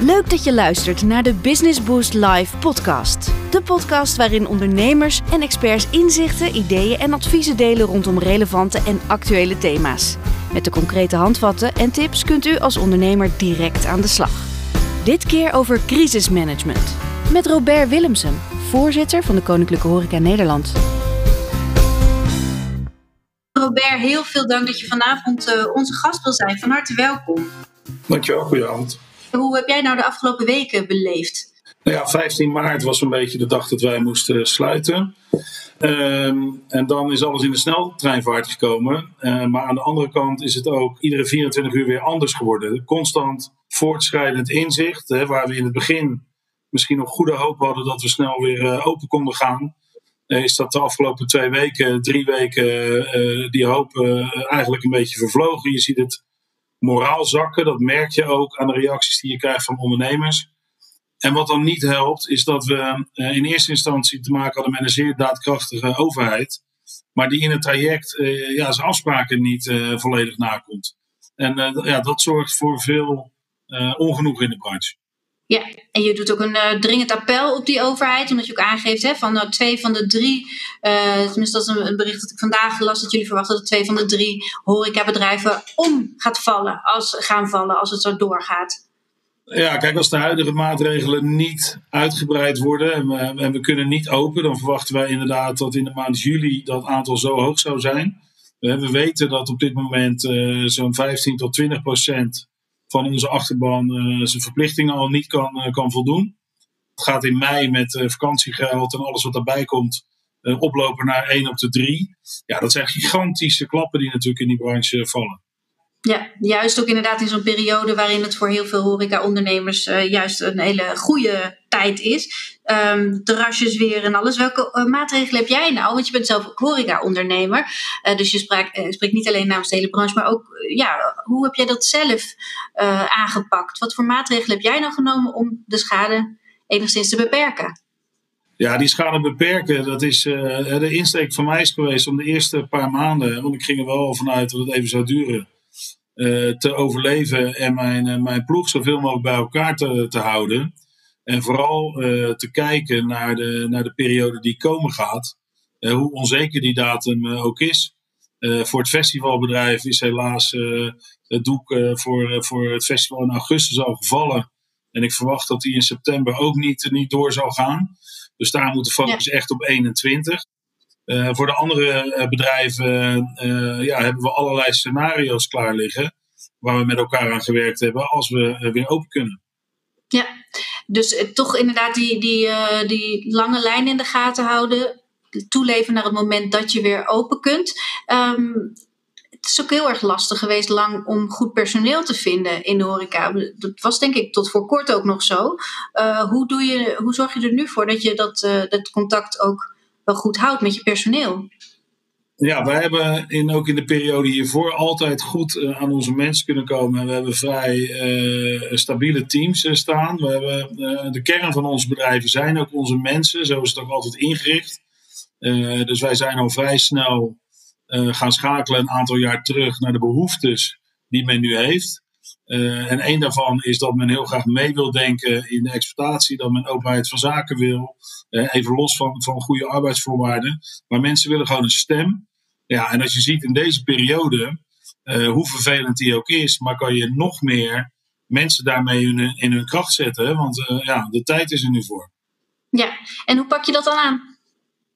Leuk dat je luistert naar de Business Boost Live podcast. De podcast waarin ondernemers en experts inzichten, ideeën en adviezen delen rondom relevante en actuele thema's. Met de concrete handvatten en tips kunt u als ondernemer direct aan de slag. Dit keer over crisismanagement. Met Robert Willemsen, voorzitter van de Koninklijke Horeca Nederland. Robert, heel veel dank dat je vanavond uh, onze gast wil zijn. Van harte welkom. Dankjewel, goedenavond. Hoe heb jij nou de afgelopen weken beleefd? Nou ja, 15 maart was een beetje de dag dat wij moesten sluiten. Ehm, en dan is alles in de sneltreinvaart gekomen. Uh, maar aan de andere kant is het ook iedere 24 uur weer anders geworden. Constant voortschrijdend inzicht, hè, waar we in het begin misschien nog goede hoop hadden dat we snel weer uh, open konden gaan. Uh, is dat de afgelopen twee weken, drie weken, die hoop eigenlijk een beetje vervlogen. Je ziet het moraal zakken. Dat merk je ook aan de reacties die je krijgt van ondernemers. En wat dan niet helpt, is dat we eh, in eerste instantie te maken hadden met een zeer daadkrachtige overheid. Maar die in het traject uh, ja, zijn afspraken niet uh, volledig nakomt. En ja, dat zorgt voor veel ongenoeg in de branche. Ja, en je doet ook een uh, dringend appel op die overheid, omdat je ook aangeeft hè, van nou, twee van de drie, uh, tenminste dat is een, bericht dat ik vandaag las, dat jullie verwachten dat twee van de drie horecabedrijven om gaat vallen, als, gaan vallen als het zo doorgaat. Ja, kijk, als de huidige maatregelen niet uitgebreid worden en we, en we kunnen niet open, dan verwachten wij inderdaad dat in de maand juli dat aantal zo hoog zou zijn. We weten dat op dit moment uh, zo'n 15 tot 20 procent van onze achterban uh, zijn verplichtingen al niet kan, uh, kan voldoen. Het gaat in mei met uh, vakantiegeld en alles wat daarbij komt oplopen naar 1 op de 3. Ja, dat zijn gigantische klappen die natuurlijk in die branche vallen. Ja, juist ook inderdaad in zo'n periode waarin het voor heel veel horeca-ondernemers uh, juist een hele goede tijd is. Um, terrasjes weer en alles. Welke uh, maatregelen heb jij nou? Want je bent zelf ook horeca-ondernemer. Uh, dus je spreekt niet alleen namens de hele branche, maar ook, ja, hoe heb jij dat zelf aangepakt? Wat voor maatregelen heb jij nou genomen om de schade enigszins te beperken? Ja, die schade beperken, dat is de insteek van mij is geweest om de eerste paar maanden, want ik ging er wel vanuit dat het even zou duren te overleven en mijn, uh, mijn ploeg zoveel mogelijk bij elkaar te, te houden. En vooral uh, te kijken naar de, naar de periode die komen gaat. hoe onzeker die datum ook is. voor het festivalbedrijf is helaas het doek voor, voor het festival in augustus al gevallen. En ik verwacht dat die in september ook niet, niet door zal gaan. Dus daar moet de focus ja. echt op 21. Uh, voor de andere uh, bedrijven uh, ja, hebben we allerlei scenario's klaar liggen. Waar we met elkaar aan gewerkt hebben als we weer open kunnen. Ja, dus toch inderdaad die, die, die lange lijn in de gaten houden. Toeleven naar het moment dat je weer open kunt. Um, het is ook heel erg lastig geweest lang om goed personeel te vinden in de horeca. Dat was denk ik tot voor kort ook nog zo. hoe, doe je, hoe zorg je er nu voor dat je dat, dat contact ook wel goed houdt met je personeel. Ja, wij hebben in, ook in de periode hiervoor altijd goed uh, aan onze mensen kunnen komen. We hebben vrij uh, stabiele teams uh, staan. We hebben, de kern van onze bedrijven zijn ook onze mensen. Zo is het ook altijd ingericht. dus wij zijn al vrij snel gaan schakelen een aantal jaar terug naar de behoeftes die men nu heeft. Uh, en één daarvan is dat men heel graag mee wil denken in de exploitatie, dat men openheid van zaken wil, uh, even los van, van goede arbeidsvoorwaarden. Maar mensen willen gewoon een stem. Ja, en als je ziet in deze periode, uh, hoe vervelend die ook is, maar kan je nog meer mensen daarmee in hun, in hun kracht zetten, want ja, de tijd is er nu voor. Ja, en hoe pak je dat dan aan?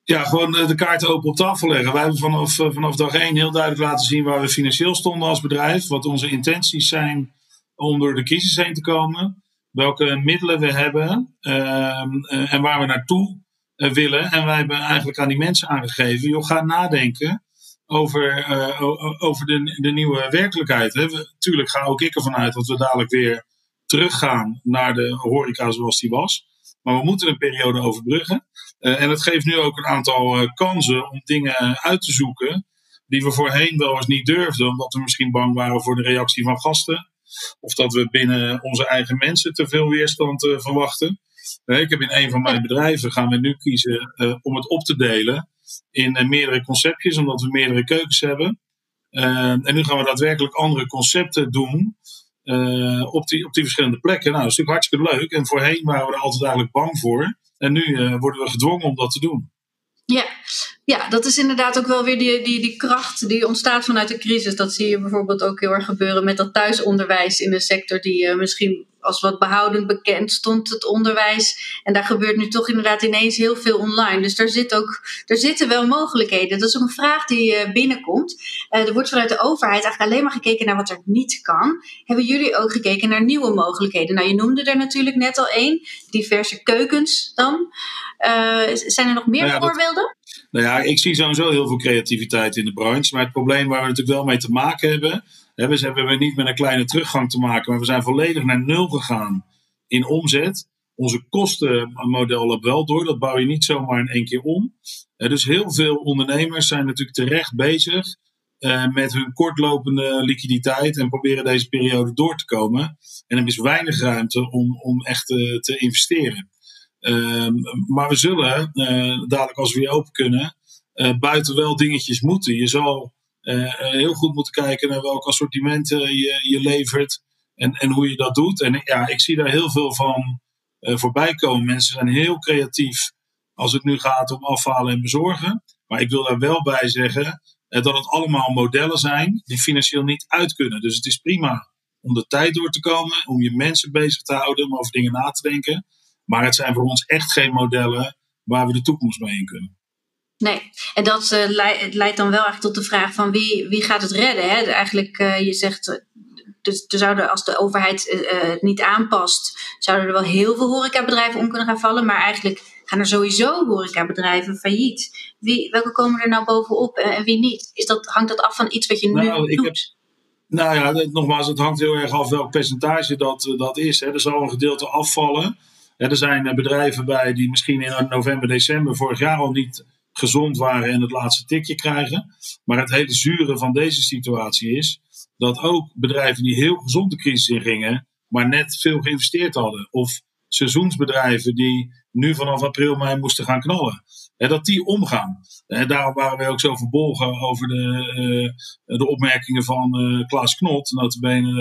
Ja, gewoon de kaarten open op tafel leggen. Wij hebben vanaf, vanaf dag één heel duidelijk laten zien waar we financieel stonden als bedrijf. Wat onze intenties zijn om door de crisis heen te komen. Welke middelen we hebben ehm, eh, en waar we naartoe uh, willen. En wij hebben eigenlijk aan die mensen aangegeven: joh, ga nadenken over, uh, over de, de nieuwe werkelijkheid. We, tuurlijk ga ook ik ervan uit dat we dadelijk weer teruggaan naar de horeca zoals die was. Maar we moeten een periode overbruggen. En het geeft nu ook een aantal kansen om dingen uit te zoeken die we voorheen wel eens niet durfden, omdat we misschien bang waren voor de reactie van gasten. Of dat we binnen onze eigen mensen te veel weerstand uh, verwachten. Uh, ik heb in een van mijn bedrijven gaan we nu kiezen uh, om het op te delen in meerdere conceptjes, omdat we meerdere keukens hebben. en nu gaan we daadwerkelijk andere concepten doen. op, die, op die verschillende plekken. Nou, dat is natuurlijk hartstikke leuk. En voorheen waren we er altijd eigenlijk bang voor. En nu worden we gedwongen om dat te doen. Ja. Ja, dat is inderdaad ook wel weer die, die, die kracht die ontstaat vanuit de crisis. Dat zie je bijvoorbeeld ook heel erg gebeuren met dat thuisonderwijs in een sector die uh, misschien als wat behoudend bekend stond, het onderwijs. En daar gebeurt nu toch inderdaad ineens heel veel online. Dus daar, zit ook, daar zitten wel mogelijkheden. Dat is ook een vraag die uh, binnenkomt. Uh, er wordt vanuit de overheid eigenlijk alleen maar gekeken naar wat er niet kan. Hebben jullie ook gekeken naar nieuwe mogelijkheden? Nou, je noemde er natuurlijk net al één. Diverse keukens dan. Zijn er nog meer nou ja, voorbeelden? Nou ja, ik zie sowieso heel veel creativiteit in de branche. Maar het probleem waar we natuurlijk wel mee te maken hebben. Hè, we hebben niet met een kleine teruggang te maken, maar we zijn volledig naar nul gegaan in omzet. Onze kostenmodel loopt wel door. Dat bouw je niet zomaar in één keer om. dus heel veel ondernemers zijn natuurlijk terecht bezig uh, met hun kortlopende liquiditeit en proberen deze periode door te komen. En er is weinig ruimte om, om echt uh, te investeren. Ehm, maar we zullen, uh, dadelijk als we weer open kunnen, uh, buiten wel dingetjes moeten. Je zal uh, heel goed moeten kijken naar welke assortimenten je, je levert en, en hoe je dat doet. En ja, ik zie daar heel veel van voorbij komen. Mensen zijn heel creatief als het nu gaat om afhalen en bezorgen. Maar ik wil daar wel bij zeggen dat het allemaal modellen zijn die financieel niet uit kunnen. Dus het is prima om de tijd door te komen, om je mensen bezig te houden, om over dingen na te denken. Maar het zijn voor ons echt geen modellen waar we de toekomst mee in kunnen. Nee, en dat uh, leidt dan wel echt tot de vraag van wie, wie gaat het redden? Hè? Eigenlijk, uh, je zegt, uh, dus er zouden, als de overheid het niet aanpast, zouden er wel heel veel horecabedrijven om kunnen gaan vallen. Maar eigenlijk gaan er sowieso horecabedrijven failliet. Wie, welke komen er nou bovenop en wie niet? Is dat, hangt dat af van iets wat je nou, nu doet? Heb, nou ja, nogmaals, het hangt heel erg af welk percentage dat, dat is. Hè. Er zal een gedeelte afvallen er zijn eh, bedrijven bij die misschien in november, december vorig jaar al niet gezond waren en het laatste tikje krijgen. Maar het hele zure van deze situatie is dat ook bedrijven die heel gezond de crisis ingingen, maar net veel geïnvesteerd hadden. Of seizoensbedrijven die nu vanaf april, mei moesten gaan knallen. Hè, dat die omgaan. Daarom waren wij ook zo verbolgen over de, uh, de opmerkingen van uh, Klaas Knot, notabene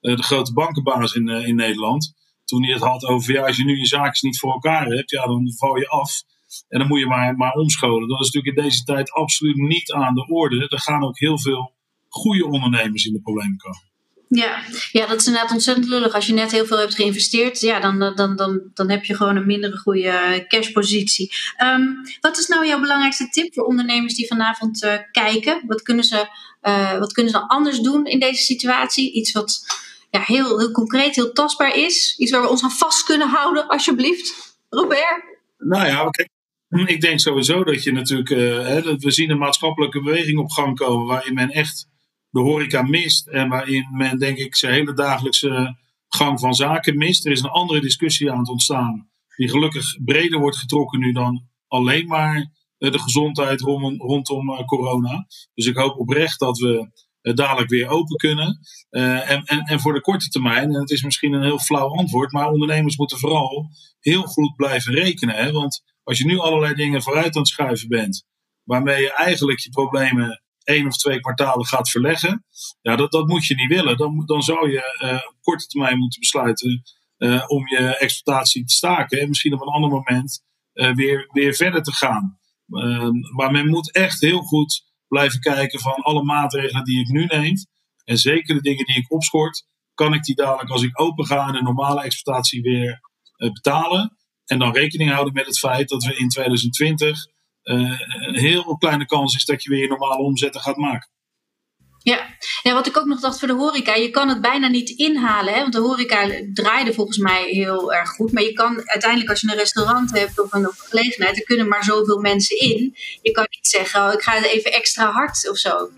de, de grote bankenbaas in, in Nederland toen hij het had over, ja, als je nu je zaakjes niet voor elkaar hebt, ja, dan val je af. En dan moet je maar, maar omscholen. Dat is natuurlijk in deze tijd absoluut niet aan de orde. Er gaan ook heel veel goede ondernemers in de problemen komen. Ja, ja, dat is inderdaad ontzettend lullig. Als je net heel veel hebt geïnvesteerd, ja, dan, dan, dan, dan heb je gewoon een mindere goede cashpositie. Um, wat is nou jouw belangrijkste tip voor ondernemers die vanavond uh, kijken? Wat kunnen, ze, uh, wat kunnen ze dan anders doen in deze situatie? Iets wat ja, heel, heel concreet, heel tastbaar is? Iets waar we ons aan vast kunnen houden, alsjeblieft? Robert? Nou ja, kijk, ik denk sowieso dat je natuurlijk, uh, hè, we zien een maatschappelijke beweging op gang komen waarin men echt de horeca mist en waarin men denk ik zijn hele dagelijkse gang van zaken mist. Er is een andere discussie aan het ontstaan die gelukkig breder wordt getrokken nu dan alleen maar eh, de gezondheid rondom, rondom uh, corona. Dus ik hoop oprecht dat we dadelijk weer open kunnen. Uh, en, en, en voor de korte termijn, en het is misschien een heel flauw antwoord, maar ondernemers moeten vooral heel goed blijven rekenen. Hè? Want als je nu allerlei dingen vooruit aan het schuiven bent, waarmee je eigenlijk je problemen één of twee kwartalen gaat verleggen, ja, dat, dat moet je niet willen. Dan, dan zou je uh, op korte termijn moeten besluiten om je exploitatie te staken en misschien op een ander moment weer, weer verder te gaan. Ehm, maar men moet echt heel goed blijven kijken van alle maatregelen die ik nu neem. En zeker de dingen die ik opschort, kan ik die dadelijk als ik open ga en een normale exploitatie weer uh, betalen. En dan rekening houden met het feit dat we in 2020 uh, eh, een heel kleine kans is dat je weer je normale omzetten gaat maken. Ja. ja, wat ik ook nog dacht voor de horeca, je kan het bijna niet inhalen. Hè? Want de horeca draaide volgens mij heel erg goed. Maar je kan uiteindelijk als je een restaurant hebt of een, gelegenheid, er kunnen maar zoveel mensen in. Je kan niet zeggen, oh, ik ga even extra hard of zo.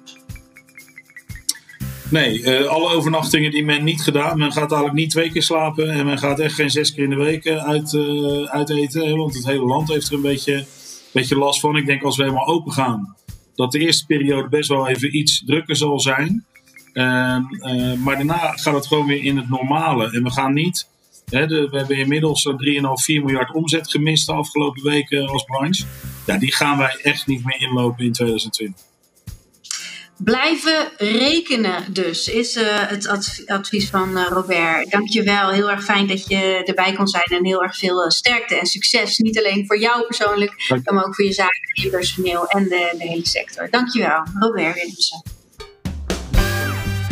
Nee, uh, alle overnachtingen die men niet gedaan. Men gaat eigenlijk niet twee keer slapen. En men gaat echt geen zes keer in de week uh, uit, uh, uit eten. Want het hele land heeft er een beetje, beetje last van. Ik denk als we helemaal open gaan dat de eerste periode best wel even iets drukker zal zijn. Uh, uh, maar daarna gaat het gewoon weer in het normale. En we gaan niet. Hè, we hebben inmiddels 3,5, 4 miljard omzet gemist de afgelopen weken als branche. Ja, die gaan wij echt niet meer inlopen in 2020. Blijven rekenen dus, is uh, het advies van uh, Robert. Dankjewel, heel erg fijn dat je erbij kon zijn en heel erg veel sterkte en succes. Niet alleen voor jou persoonlijk, maar ook voor je zaken, je personeel en de, de hele sector. Dankjewel, Robert Willemsen.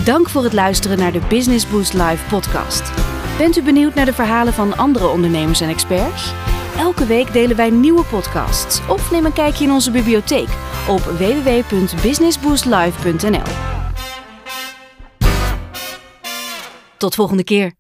Dank voor het luisteren naar de Business Boost Live podcast. Bent u benieuwd naar de verhalen van andere ondernemers en experts? Elke week delen wij nieuwe podcasts of neem een kijkje in onze bibliotheek op www.businessboostlive.nl. Tot volgende keer.